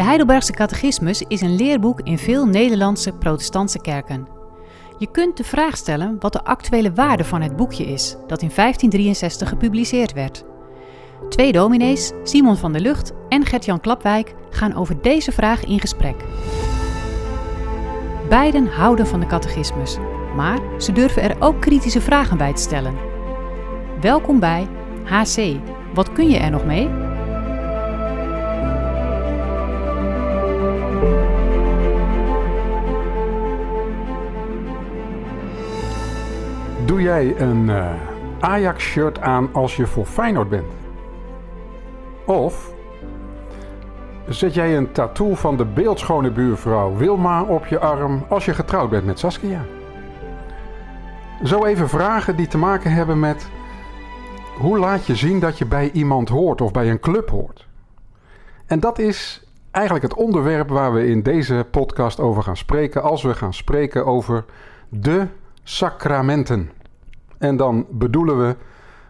De Heidelbergse Catechismus is een leerboek in veel Nederlandse protestantse kerken. Je kunt de vraag stellen wat de actuele waarde van het boekje is, dat in 1563 gepubliceerd werd. Twee dominees, Simon van der Lucht en Gert-Jan Klapwijk, gaan over deze vraag in gesprek. Beiden houden van de catechismus, maar ze durven er ook kritische vragen bij te stellen. Welkom bij HC. Wat kun je er nog mee? Doe jij een uh, Ajax-shirt aan als je voor Feyenoord bent? Of zet jij een tattoo van de beeldschone buurvrouw Wilma op je arm als je getrouwd bent met Saskia? Zo even vragen die te maken hebben met hoe laat je zien dat je bij iemand hoort of bij een club hoort. En dat is eigenlijk het onderwerp waar we in deze podcast over gaan spreken als we gaan spreken over de sacramenten. En dan bedoelen we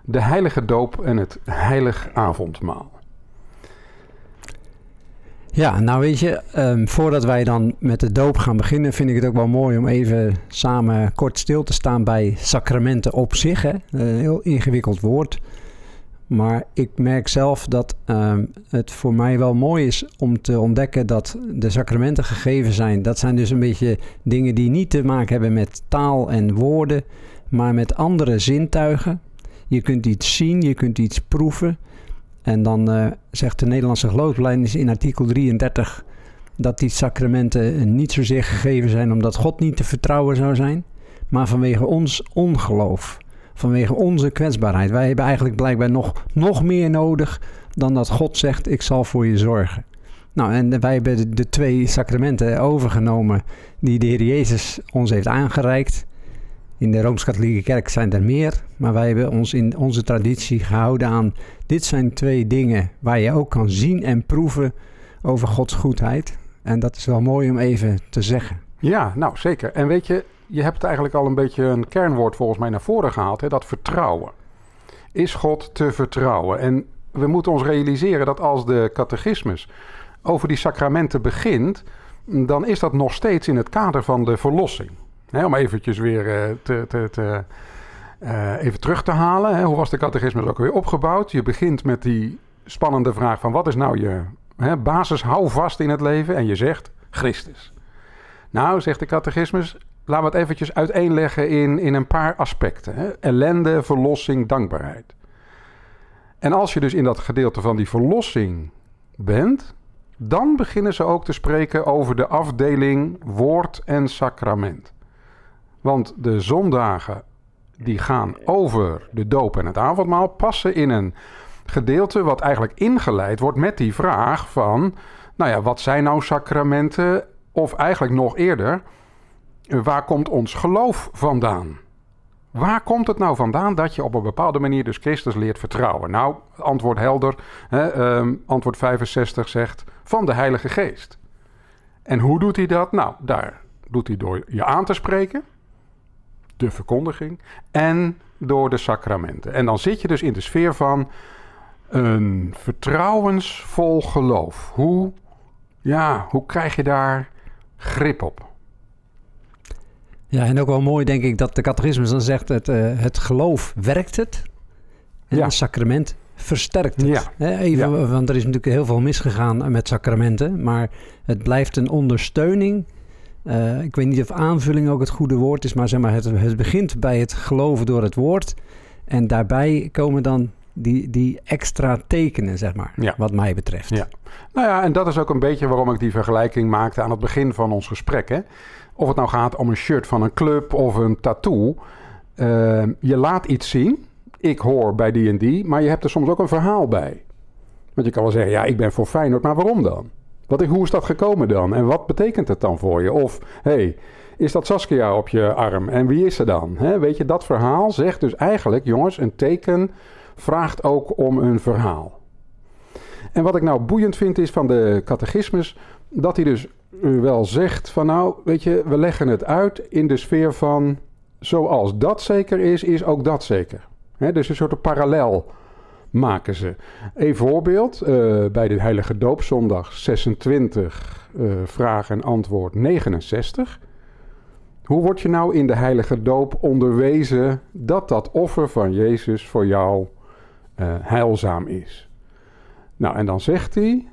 de heilige doop en het heilig avondmaal. Ja, nou weet je, um, voordat wij dan met de doop gaan beginnen, vind ik het ook wel mooi om even samen kort stil te staan bij sacramenten op zich. Hè? Een heel ingewikkeld woord. Maar ik merk zelf dat um, het voor mij wel mooi is om te ontdekken dat de sacramenten gegeven zijn. Dat zijn dus een beetje dingen die niet te maken hebben met taal en woorden, maar met andere zintuigen. Je kunt iets zien, je kunt iets proeven. En dan uh, zegt de Nederlandse geloofsbelijdenis in artikel 33 dat die sacramenten niet zozeer gegeven zijn omdat God niet te vertrouwen zou zijn, maar vanwege ons ongeloof, vanwege onze kwetsbaarheid. Wij hebben eigenlijk blijkbaar nog, nog meer nodig dan dat God zegt: Ik zal voor je zorgen. Nou, en wij hebben de twee sacramenten overgenomen die de Heer Jezus ons heeft aangereikt. In de Rooms-Katholieke Kerk zijn er meer, maar wij hebben ons in onze traditie gehouden aan dit zijn twee dingen waar je ook kan zien en proeven over Gods goedheid. En dat is wel mooi om even te zeggen. Ja, nou zeker. En weet je, je hebt eigenlijk al een beetje een kernwoord volgens mij naar voren gehaald, hè? dat vertrouwen. Is God te vertrouwen? En we moeten ons realiseren dat als de catechismus over die sacramenten begint, dan is dat nog steeds in het kader van de verlossing om eventjes weer uh, te, te, uh, even terug te halen. Hè. Hoe was de catechismus ook weer opgebouwd? Je begint met die spannende vraag van wat is nou je hè, basis houvast in het leven? En je zegt Christus. Nou, zegt de catechismus, laten we het eventjes uiteenleggen in, in een paar aspecten. Hè. Ellende, verlossing, dankbaarheid. En als je dus in dat gedeelte van die verlossing bent, dan beginnen ze ook te spreken over de afdeling woord en sacrament. Want de zondagen die gaan over de doop en het avondmaal passen in een gedeelte wat eigenlijk ingeleid wordt met die vraag van, nou ja, wat zijn nou sacramenten? Of eigenlijk nog eerder, waar komt ons geloof vandaan? Waar komt het nou vandaan dat je op een bepaalde manier dus Christus leert vertrouwen? Nou, antwoord helder. Hè, um, antwoord 65 zegt van de Heilige Geest. En hoe doet hij dat? Nou, daar doet hij door je aan te spreken de verkondiging en door de sacramenten. En dan zit je dus in de sfeer van een vertrouwensvol geloof. Hoe, ja, hoe krijg je daar grip op? Ja, en ook wel mooi denk ik dat de catechismus dan zegt... het, uh, het geloof werkt het en ja. het sacrament versterkt het. Ja. Even, ja. Want er is natuurlijk heel veel misgegaan met sacramenten... maar het blijft een ondersteuning uh, ik weet niet of aanvulling ook het goede woord is, maar, zeg maar het, het begint bij het geloven door het woord. En daarbij komen dan die, die extra tekenen, zeg maar, ja. wat mij betreft. Ja. Nou ja, en dat is ook een beetje waarom ik die vergelijking maakte aan het begin van ons gesprek. Hè? Of het nou gaat om een shirt van een club of een tattoo. Uh, je laat iets zien. Ik hoor bij die en die, maar je hebt er soms ook een verhaal bij. Want je kan wel zeggen, ja, ik ben voor Feyenoord, maar waarom dan? Wat, hoe is dat gekomen dan? En wat betekent het dan voor je? Of, hey, is dat Saskia op je arm? En wie is ze dan? weet je, dat verhaal zegt dus eigenlijk, jongens, een teken vraagt ook om een verhaal. En wat ik nou boeiend vind is van de catechismus, dat hij dus wel zegt van nou, weet je, we leggen het uit in de sfeer van zoals dat zeker is, is ook dat zeker. He, dus een soort parallel maken ze. Een voorbeeld, uh, bij de Heilige Doopzondag 26, uh, vraag en antwoord 69. Hoe word je nou in de Heilige Doop onderwezen dat dat offer van Jezus voor jou uh, heilzaam is? Nou, en dan zegt hij,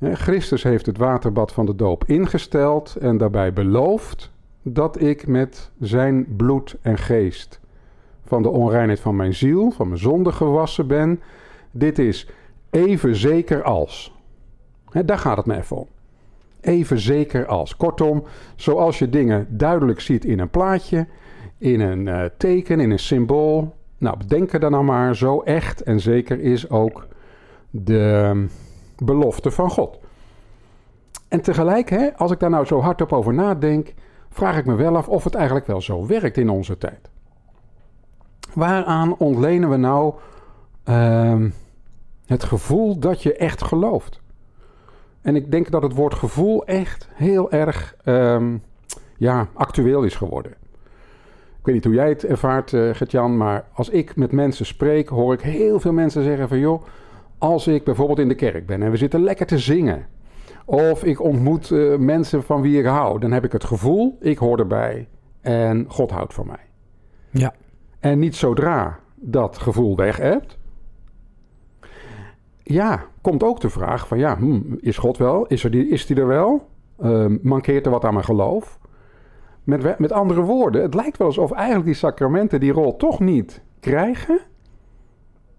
Christus heeft het waterbad van de doop ingesteld en daarbij beloofd dat ik met zijn bloed en geest van de onreinheid van mijn ziel, van mijn zonde gewassen ben. Dit is even zeker als. daar gaat het me even om. Even zeker als. Kortom, zoals je dingen duidelijk ziet in een plaatje, in een uh, teken, in een symbool. Nou, bedenk er dan nou maar, zo echt en zeker is ook de um, belofte van God. En tegelijk, hè, als ik daar nou zo hardop over nadenk, vraag ik me wel af of het eigenlijk wel zo werkt in onze tijd. Waaraan ontlenen we nou uh, het gevoel dat je echt gelooft? En ik denk dat het woord gevoel echt heel erg um, ja, actueel is geworden. Ik weet niet hoe jij het ervaart, uh, Gert-Jan, maar als ik met mensen spreek, hoor ik heel veel mensen zeggen van joh, als ik bijvoorbeeld in de kerk ben en we zitten lekker te zingen, of ik ontmoet uh, mensen van wie ik hou, dan heb ik het gevoel, ik hoor erbij en God houdt van mij. Ja. En niet zodra dat gevoel weg hebt, ja, komt ook de vraag van ja, hmm, is God wel? Is, er die, is die er wel? Uh, mankeert er wat aan mijn geloof? Met, met andere woorden, het lijkt wel alsof eigenlijk die sacramenten die rol toch niet krijgen,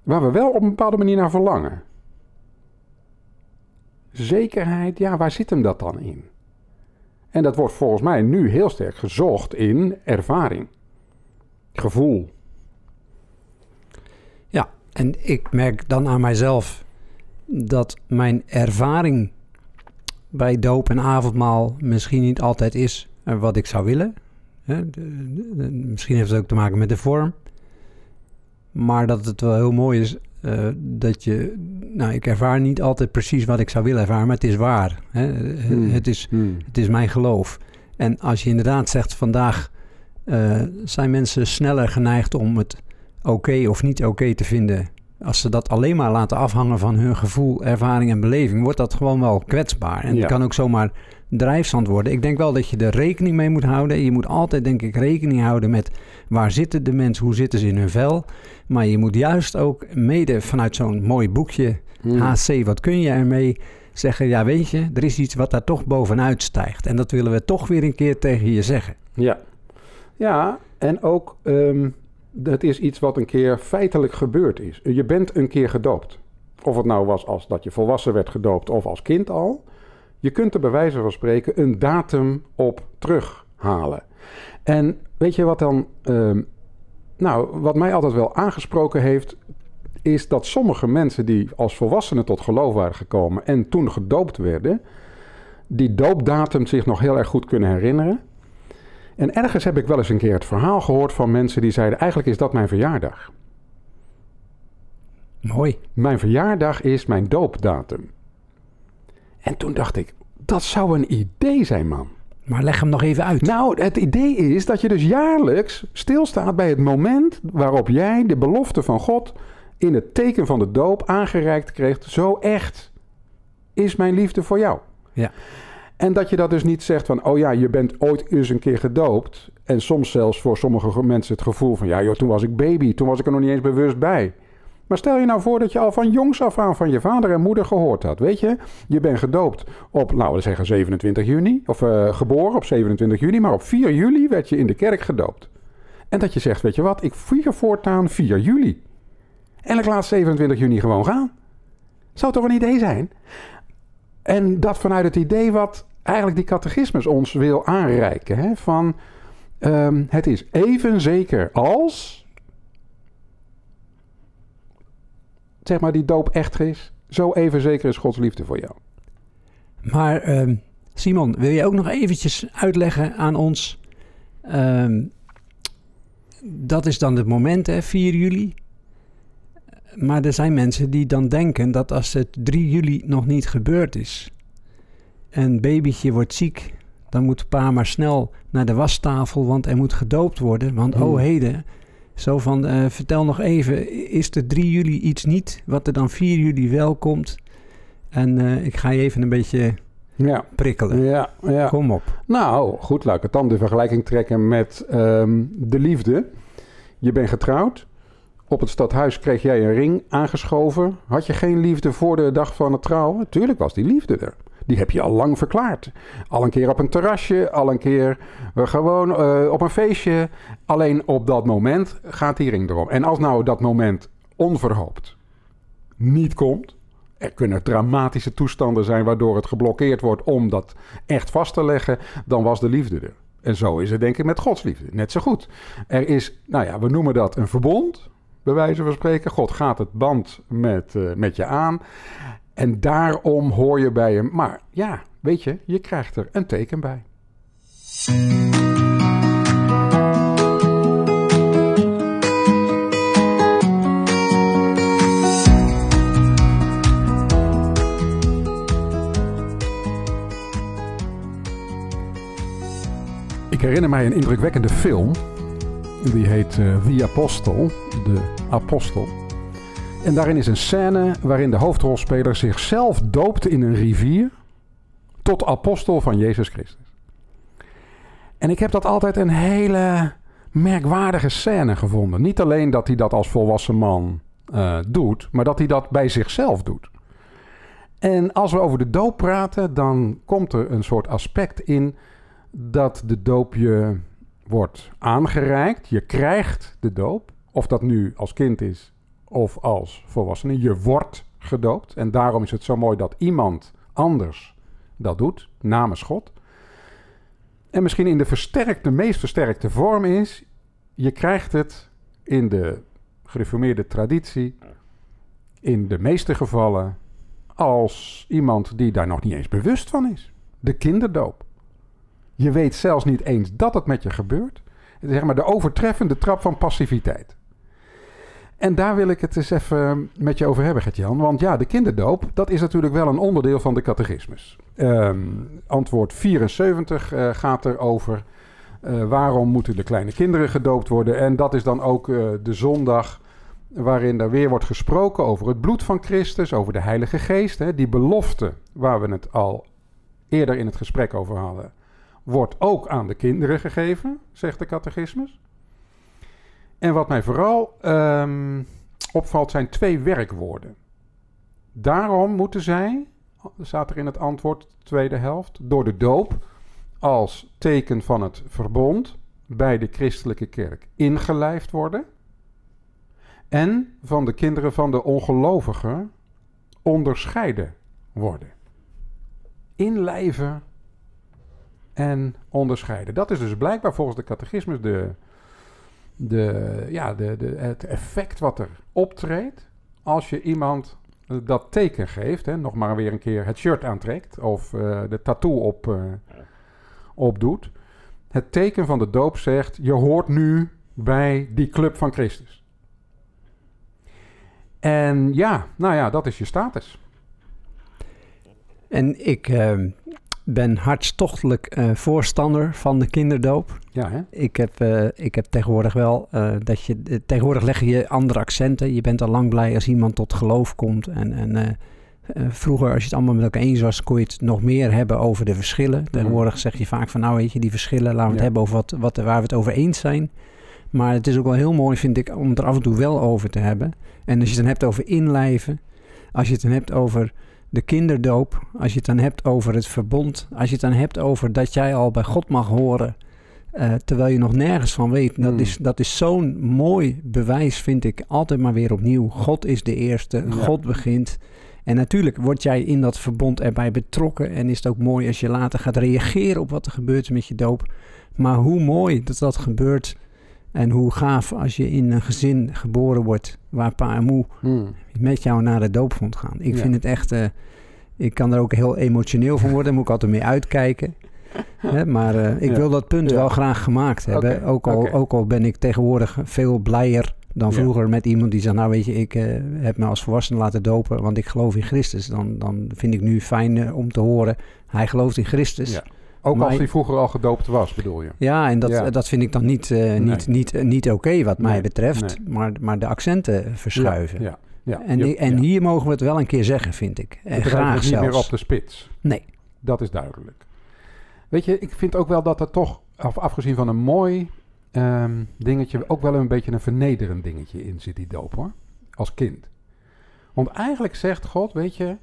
waar we wel op een bepaalde manier naar verlangen. Zekerheid, ja, waar zit hem dat dan in? En dat wordt volgens mij nu heel sterk gezocht in ervaring, gevoel. En ik merk dan aan mijzelf dat mijn ervaring bij doop en avondmaal misschien niet altijd is wat ik zou willen. misschien heeft het ook te maken met de vorm. Maar dat het wel heel mooi is uh, dat je... Nou, ik ervaar niet altijd precies wat ik zou willen ervaren, maar het is waar. Hè? Hmm. Het, is, hmm. het is mijn geloof. En als je inderdaad zegt, vandaag uh, zijn mensen sneller geneigd om het oké of niet oké te vinden als ze dat alleen maar laten afhangen van hun gevoel, ervaring en beleving, wordt dat gewoon wel kwetsbaar. En het kan ook zomaar drijfzand worden. Ik denk wel dat je er rekening mee moet houden. Je moet altijd, denk ik, rekening houden met waar zitten de mensen, hoe zitten ze in hun vel. Maar je moet juist ook mede vanuit zo'n mooi boekje, HC, hmm. wat kun je ermee zeggen? Ja, weet je, er is iets wat daar toch bovenuit stijgt. En dat willen we toch weer een keer tegen je zeggen. Ja, ja en ook. Um dat is iets wat een keer feitelijk gebeurd is. Je bent een keer gedoopt. Of het nou was als dat je volwassen werd gedoopt of als kind al. Je kunt er bij wijze van spreken een datum op terughalen. En weet je wat dan. Uh, nou, wat mij altijd wel aangesproken heeft. Is dat sommige mensen die als volwassenen tot geloof waren gekomen. en toen gedoopt werden. die doopdatum zich nog heel erg goed kunnen herinneren. En ergens heb ik wel eens een keer het verhaal gehoord van mensen die zeiden: eigenlijk is dat mijn verjaardag. Mooi. Mijn verjaardag is mijn doopdatum. En toen dacht ik: dat zou een idee zijn, man. Maar leg hem nog even uit. Nou, het idee is dat je dus jaarlijks stilstaat bij het moment waarop jij de belofte van God in het teken van de doop aangereikt kreeg. Zo echt is mijn liefde voor jou. Ja. En dat je dat dus niet zegt van, oh ja, je bent ooit eens een keer gedoopt. En soms zelfs voor sommige mensen het gevoel van, ja joh, toen was ik baby, toen was ik er nog niet eens bewust bij. Maar stel je nou voor dat je al van jongs af aan van je vader en moeder gehoord had. Weet je, je bent gedoopt op, nou we zeggen 27 juni, of uh, geboren op 27 juni, maar op 4 juli werd je in de kerk gedoopt. En dat je zegt, weet je wat, ik vier voortaan 4 juli. En ik laat 27 juni gewoon gaan. Zou toch een idee zijn? En dat vanuit het idee wat eigenlijk die catechismus ons wil aanreiken. Hè? Van um, het is even zeker als. Zeg maar die doop echt is. Zo even zeker is Gods liefde voor jou. Maar um, Simon, wil je ook nog eventjes uitleggen aan ons. Um, dat is dan het moment, hè, 4 juli. Maar er zijn mensen die dan denken dat als het 3 juli nog niet gebeurd is en babytje wordt ziek, dan moet pa maar snel naar de wastafel, want er moet gedoopt worden. Want oh hmm. heden, Zo van, eh, vertel nog even, is er 3 juli iets niet, wat er dan 4 juli wel komt? En eh, ik ga je even een beetje Ja, prikkelen. ja, ja. Kom op. Nou, goed, laat ik het dan de vergelijking trekken met ehm, de liefde. Je bent getrouwd. Op het stadhuis kreeg jij een ring aangeschoven. Had je geen liefde voor de dag van het trouwen? Tuurlijk was die liefde er. Die heb je al lang verklaard. Al een keer op een terrasje, al een keer eh, gewoon eh, op een feestje. Alleen op dat moment gaat die ring erom. En als nou dat moment onverhoopt niet komt. Er kunnen dramatische toestanden zijn waardoor het geblokkeerd wordt om dat echt vast te leggen. Dan was de liefde er. En zo is het denk ik met Gods liefde. Net zo goed. Er is, nou ja, we noemen dat een verbond. Bij wijze van spreken. God gaat het band met, eh, met je aan. En daarom hoor je bij hem. Maar ja, weet je, je krijgt er een teken bij. Ik herinner mij een indrukwekkende film. Die heet eh, The Apostle, de apostel. En daarin is een scène waarin de hoofdrolspeler zichzelf doopt in een rivier tot apostel van Jezus Christus. En ik heb dat altijd een hele merkwaardige scène gevonden. Niet alleen dat hij dat als volwassen man eh, doet, maar dat hij dat bij zichzelf doet. En als we over de doop praten, dan komt er een soort aspect in dat de doop je wordt aangereikt. Je krijgt de doop. Of dat nu als kind is of als volwassene. Je wordt gedoopt. En daarom is het zo mooi dat iemand anders dat doet, namens God. En misschien in de versterkte, meest versterkte vorm is... je krijgt het in de gereformeerde traditie... in de meeste gevallen als iemand die daar nog niet eens bewust van is. De kinderdoop. Je weet zelfs niet eens dat het met je gebeurt. Het is zeg maar de overtreffende trap van passiviteit. En daar wil ik het eens even met je over hebben, Gert-Jan. Want ja, de kinderdoop, dat is natuurlijk wel een onderdeel van de catechismus. Ehm, antwoord 74 eh, gaat erover. Uh, waarom moeten de kleine kinderen gedoopt worden? En dat is dan ook uh, de zondag waarin er weer wordt gesproken over het bloed van Christus, over de Heilige Geest. Hè, die belofte waar we het al eerder in het gesprek over hadden wordt ook aan de kinderen gegeven, zegt de catechismus. En wat mij vooral um, opvalt zijn twee werkwoorden. Daarom moeten zij, staat er in het antwoord, tweede helft, door de doop als teken van het verbond bij de christelijke kerk ingelijfd worden. En van de kinderen van de ongelovigen onderscheiden worden. Inlijven en onderscheiden. Dat is dus blijkbaar volgens de catechismus de, de, ja, de, de, het effect wat er optreedt als je iemand dat teken geeft. Hè, nog maar weer een keer het shirt aantrekt of uh, de tattoo op, uh, opdoet. Het teken van de doop zegt, je hoort nu bij die club van Christus. En ja, nou ja, dat is je status. En ik, uh, ben hartstochtelijk uh, voorstander van de kinderdoop. Ja, hè? Ik heb, uh, ik heb tegenwoordig wel uh, dat je. tegenwoordig leg je andere accenten. Je bent al lang blij als iemand tot geloof komt. En, en vroeger, als je het allemaal met elkaar eens was, kon je het nog meer hebben over de verschillen. Tegenwoordig zeg je vaak van, nou weet je, die verschillen, laten we het ja. hebben over wat, wat, waar we het over eens zijn. Maar het is ook wel heel mooi, vind ik, om het er af en toe wel over te hebben. En als je het dan hebt over inlijven, als je het dan hebt over de kinderdoop, als je het dan hebt over het verbond, als je het dan hebt over dat jij al bij God mag horen, uh, terwijl je nog nergens van weet. Dat Hmm. is, dat is zo'n mooi bewijs, vind ik, altijd maar weer opnieuw. God is de eerste, Ja. God begint. En natuurlijk word jij in dat verbond erbij betrokken en is het ook mooi als je later gaat reageren op wat er gebeurt met je doop. Maar hoe mooi dat dat gebeurt en hoe gaaf als je in een gezin geboren wordt waar pa en moe Hmm. met jou naar de doopvond gaan. Ik Ja. vind het echt... eh, ik kan er ook heel emotioneel van worden. Moet ik altijd mee uitkijken. Hè, maar eh, ik Ja. wil dat punt Ja. wel graag gemaakt hebben. Ook, al, ook al ben ik tegenwoordig veel blijer dan vroeger met iemand die zegt... nou weet je, ik eh, heb me als volwassene laten dopen... want ik geloof in Christus. Dan, dan vind ik nu fijn om te horen... hij gelooft in Christus. Ook Maar- als hij vroeger al gedoopt was, bedoel je? Ja, en dat, Ja. dat vind ik dan niet, eh, niet, niet, eh, niet oké wat mij Nee, betreft. Maar, maar de accenten verschuiven. Ja, ja. En, en hier mogen we het wel een keer zeggen, vind ik. En graag het niet zelfs. meer op de spits. Nee. Dat is duidelijk. Weet je, ik vind ook wel dat er toch, af, afgezien van een mooi ehm, dingetje, ook wel een beetje een vernederend dingetje in zit, die doop hoor. Als kind. Want eigenlijk zegt God, weet je,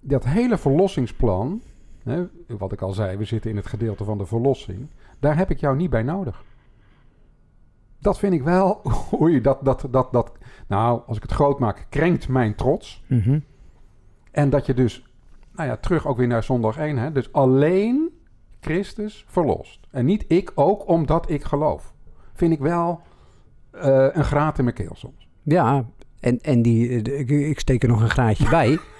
dat hele verlossingsplan, hè, wat ik al zei, we zitten in het gedeelte van de verlossing, daar heb ik jou niet bij nodig. Dat vind ik wel, oei, dat, dat, dat, dat, nou, als ik het groot maak, krenkt mijn trots. Mhm. En dat je dus, nou ja, terug ook weer naar zondag 1, hè, dus alleen Christus verlost. En niet ik ook, omdat ik geloof. Vind ik wel eh, een graat in mijn keel soms. Ja, en, en die, eh, ik steek er nog een graadje bij.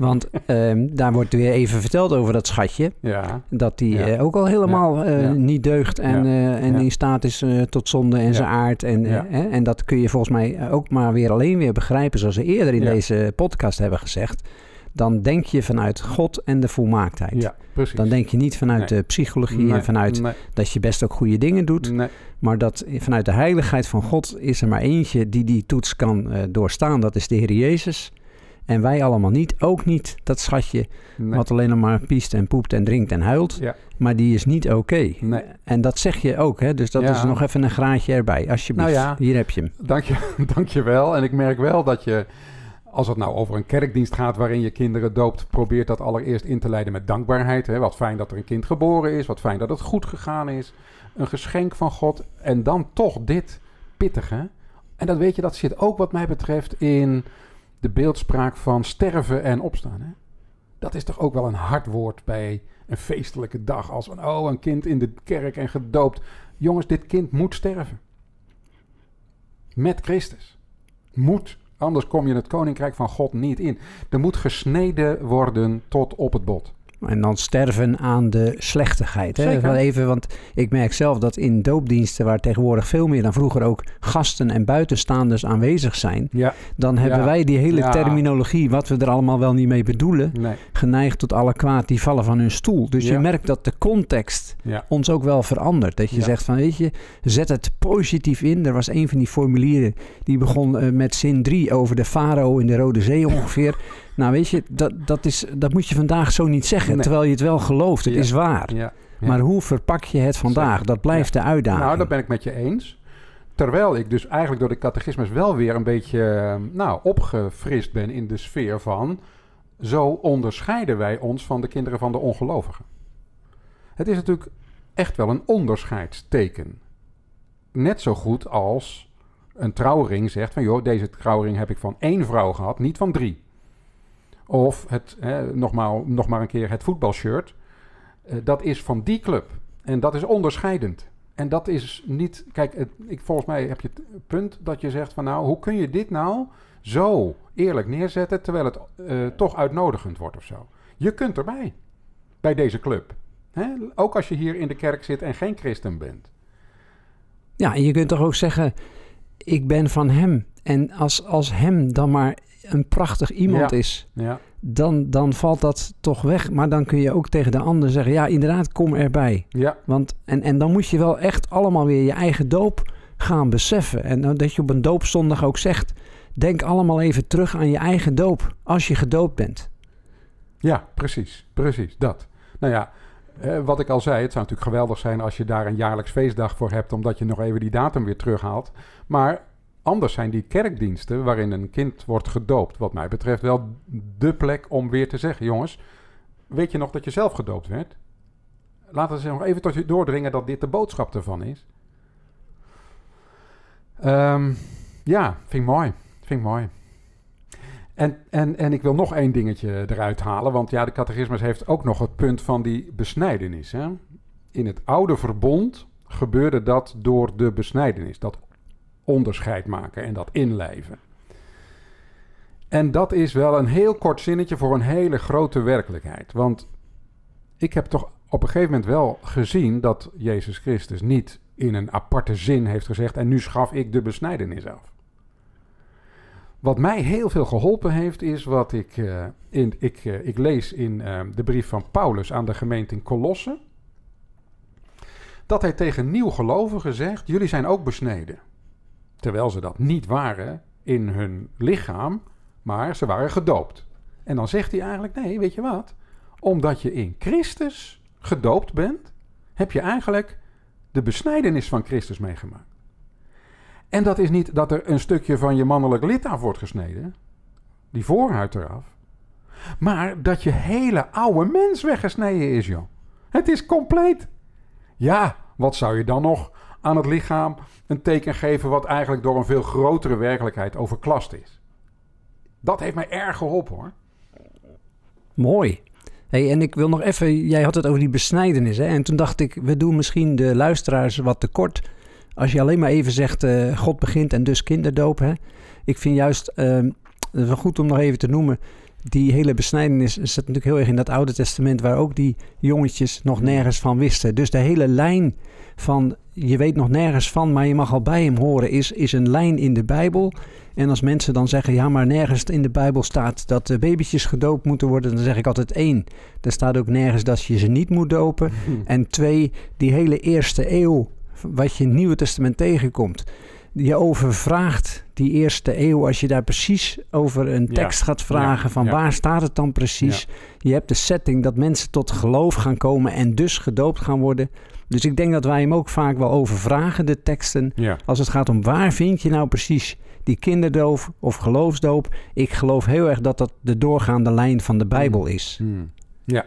Want ehm, daar wordt weer even verteld over dat schatje. Ja, Dat die Ja. eh, ook al helemaal eh, niet deugt en, eh, en in staat is tot zonde en zijn aard. En, eh, en dat kun je volgens mij ook maar weer alleen weer begrijpen, zoals we eerder in deze podcast hebben gezegd. Dan denk je vanuit God en de volmaaktheid. ja precies. Dan denk je niet vanuit Nee. de psychologie Nee, en vanuit nee, dat je best ook goede dingen doet. nee. Maar dat vanuit de heiligheid van God is er maar eentje die die toets kan doorstaan. Dat is de Heer Jezus. En wij allemaal niet. Ook niet dat schatje nee. wat alleen nog maar piest en poept en drinkt en huilt. Ja. Maar die is niet oké. Nee. En dat zeg je ook. Hè? Dus dat Ja. is nog even een graadje erbij. Alsjeblieft. Nou ja. Hier heb je hem. Dank je, dank je wel. En ik merk wel dat je, als het nou over een kerkdienst gaat waarin je kinderen doopt, probeert dat allereerst in te leiden met dankbaarheid. Hè? Wat fijn dat er een kind geboren is, wat fijn dat het goed gegaan is. Een geschenk van God. En dan toch dit pittige. En dat weet je, dat zit ook wat mij betreft in de beeldspraak van sterven en opstaan. Hè? Dat is toch ook wel een hard woord bij een feestelijke dag. Als van, oh, een kind in de kerk en gedoopt. Jongens, dit kind moet sterven. Met Christus. Moet. Anders kom je het koninkrijk van God niet in. Er moet gesneden worden tot op het bot. En dan sterven aan de slechtigheid. Hè? Wel Even, want ik merk zelf dat in doopdiensten, waar tegenwoordig veel meer dan vroeger ook gasten en buitenstaanders aanwezig zijn, Ja. dan hebben Ja. wij die hele Ja. terminologie, wat we er allemaal wel niet mee bedoelen, Nee. geneigd tot alle kwaad die vallen van hun stoel. Dus je merkt dat de context ons ook wel verandert. Dat je zegt van, weet je, zet het positief in. Er was een van die formulieren die begon eh, met zin 3 over de farao in de Rode Zee ongeveer. nou weet je, dat, dat, is, dat moet je vandaag zo niet zeggen, Nee. terwijl je het wel gelooft. Het Ja. is waar. Ja. Ja. Maar hoe verpak je het vandaag? Dat blijft de uitdaging. Nou, dat ben ik met je eens. Terwijl ik dus eigenlijk door de catechismus wel weer een beetje eh, nou, opgefrist ben in de sfeer van... zo onderscheiden wij ons van de kinderen van de ongelovigen. Het is natuurlijk echt wel een onderscheidsteken. Net zo goed als een trouwring zegt van... joh, deze trouwring heb ik van één vrouw gehad, niet van drie. Of het, hè, nog, maar, nog maar een keer het voetbalshirt. Eh, dat is van die club. En dat is onderscheidend. En dat is niet. Kijk, ik, volgens mij heb je het punt dat je zegt van nou, hoe kun je dit nou zo eerlijk neerzetten terwijl het eh, toch uitnodigend wordt of zo? Je kunt erbij bij deze club. Hè? Ook als je hier in de kerk zit en geen christen bent. Ja, en je kunt toch ook zeggen, ik ben van hem. En als, als hem dan maar een prachtig iemand Ja. is, Ja, dan, dan valt dat toch weg. Maar dan kun je ook tegen de ander zeggen, ja, inderdaad, kom erbij. ja, Want, en, en dan moet je wel echt allemaal weer je eigen doop gaan beseffen. En dan dat je op een doopzondag ook zegt, denk allemaal even terug aan je eigen doop, als je gedoopt bent. ja, precies. Precies, dat. Nou ja, eh, wat ik al zei, het zou natuurlijk geweldig zijn als je daar een jaarlijks feestdag voor hebt, omdat je nog even die datum weer terughaalt. Maar anders zijn die kerkdiensten waarin een kind wordt gedoopt, wat mij betreft, wel de plek om weer te zeggen: jongens, weet je nog dat je zelf gedoopt werd? Laten ze nog even tot je doordringen dat dit de boodschap ervan is. Ehm, ja, vind ik mooi. Vind mooi. En, en, en ik wil nog één dingetje eruit halen. Want ja, de catechismus heeft ook nog het punt van die besnijdenis. Hè? In het oude verbond gebeurde dat door de besnijdenis. Dat onderscheid maken en dat inlijven. En dat is wel een heel kort zinnetje voor een hele grote werkelijkheid. Want ik heb toch op een gegeven moment wel gezien dat Jezus Christus niet in een aparte zin heeft gezegd: en nu schaf ik de besnijdenis af. Wat mij heel veel geholpen heeft, is wat ik, eh, in, ik, eh, ik lees in eh, de brief van Paulus aan de gemeente in Colosse. dat hij tegen nieuwgelovigen zegt: Jullie zijn ook besneden. Terwijl ze dat niet waren in hun lichaam, maar ze waren gedoopt. En dan zegt hij eigenlijk: Nee, weet je wat? Omdat je in Christus gedoopt bent, heb je eigenlijk de besnijdenis van Christus meegemaakt. En dat is niet dat er een stukje van je mannelijk lid af wordt gesneden, die voorhuid eraf, maar dat je hele oude mens weggesneden is, joh. Het is compleet. Ja, wat zou je dan nog aan het lichaam een teken geven wat eigenlijk door een veel grotere werkelijkheid overklast is? Dat heeft mij erg geholpen hoor. Mooi. Hey, en ik wil nog even, jij had het over die besnijdenis. Hè? En toen dacht ik, we doen misschien de luisteraars wat tekort. Als je alleen maar even zegt, uh, God begint en dus kinderdoop. Hè? Ik vind juist, uh, is wel goed om nog even te noemen, die hele besnijdenis zit natuurlijk heel erg in dat Oude Testament, waar ook die jongetjes nog nergens van wisten. Dus de hele lijn van je weet nog nergens van, maar je mag al bij hem horen, is, is een lijn in de Bijbel. En als mensen dan zeggen, ja, maar nergens in de Bijbel staat dat de babytjes gedoopt moeten worden, dan zeg ik altijd één. Er staat ook nergens dat je ze niet moet dopen. En twee, die hele eerste eeuw, wat je in het Nieuwe Testament tegenkomt je overvraagt die eerste eeuw als je daar precies over een tekst gaat vragen van waar staat het dan precies. Je hebt de setting dat mensen tot geloof gaan komen en dus gedoopt gaan worden. Dus ik denk dat wij hem ook vaak wel overvragen, de teksten. Als het gaat om waar vind je nou precies die kinderdoop of geloofsdoop. Ik geloof heel erg dat dat de doorgaande lijn van de Bijbel is. Hmm. Ja,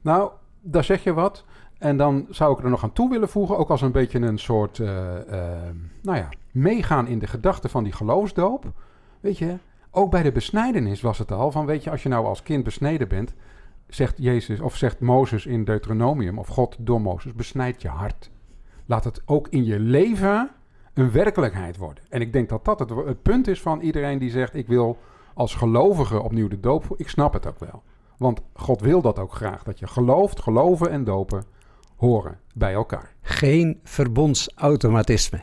nou, daar zeg je wat. En dan zou ik er nog aan toe willen voegen, ook als een beetje een soort, uh, nou ja, meegaan in de gedachte van die geloofsdoop. Weet je, ook bij de besnijdenis was het al van, weet je, als je nou als kind besneden bent, zegt Jezus of zegt Mozes in Deuteronomium, of God door Mozes, besnijd je hart. Laat het ook in je leven een werkelijkheid worden. En ik denk dat dat het, het punt is van iedereen die zegt, ik wil als gelovige opnieuw de doop. Ik snap het ook wel. Want God wil dat ook graag. Dat je gelooft, geloven en dopen horen bij elkaar. Geen verbondsautomatisme.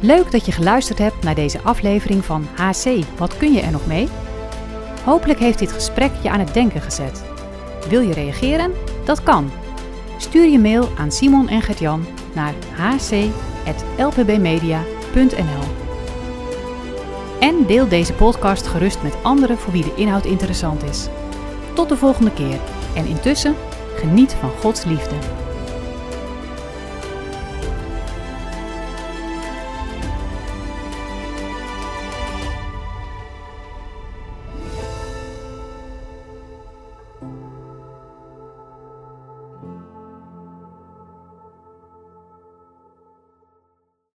Leuk dat je geluisterd hebt naar deze aflevering van HC. Wat kun je er nog mee? Hopelijk heeft dit gesprek je aan het denken gezet. Wil je reageren? Dat kan. Stuur je mail aan Simon en Gertjan naar hc.lpbmedia.nl en deel deze podcast gerust met anderen voor wie de inhoud interessant is. Tot de volgende keer en intussen geniet van Gods liefde.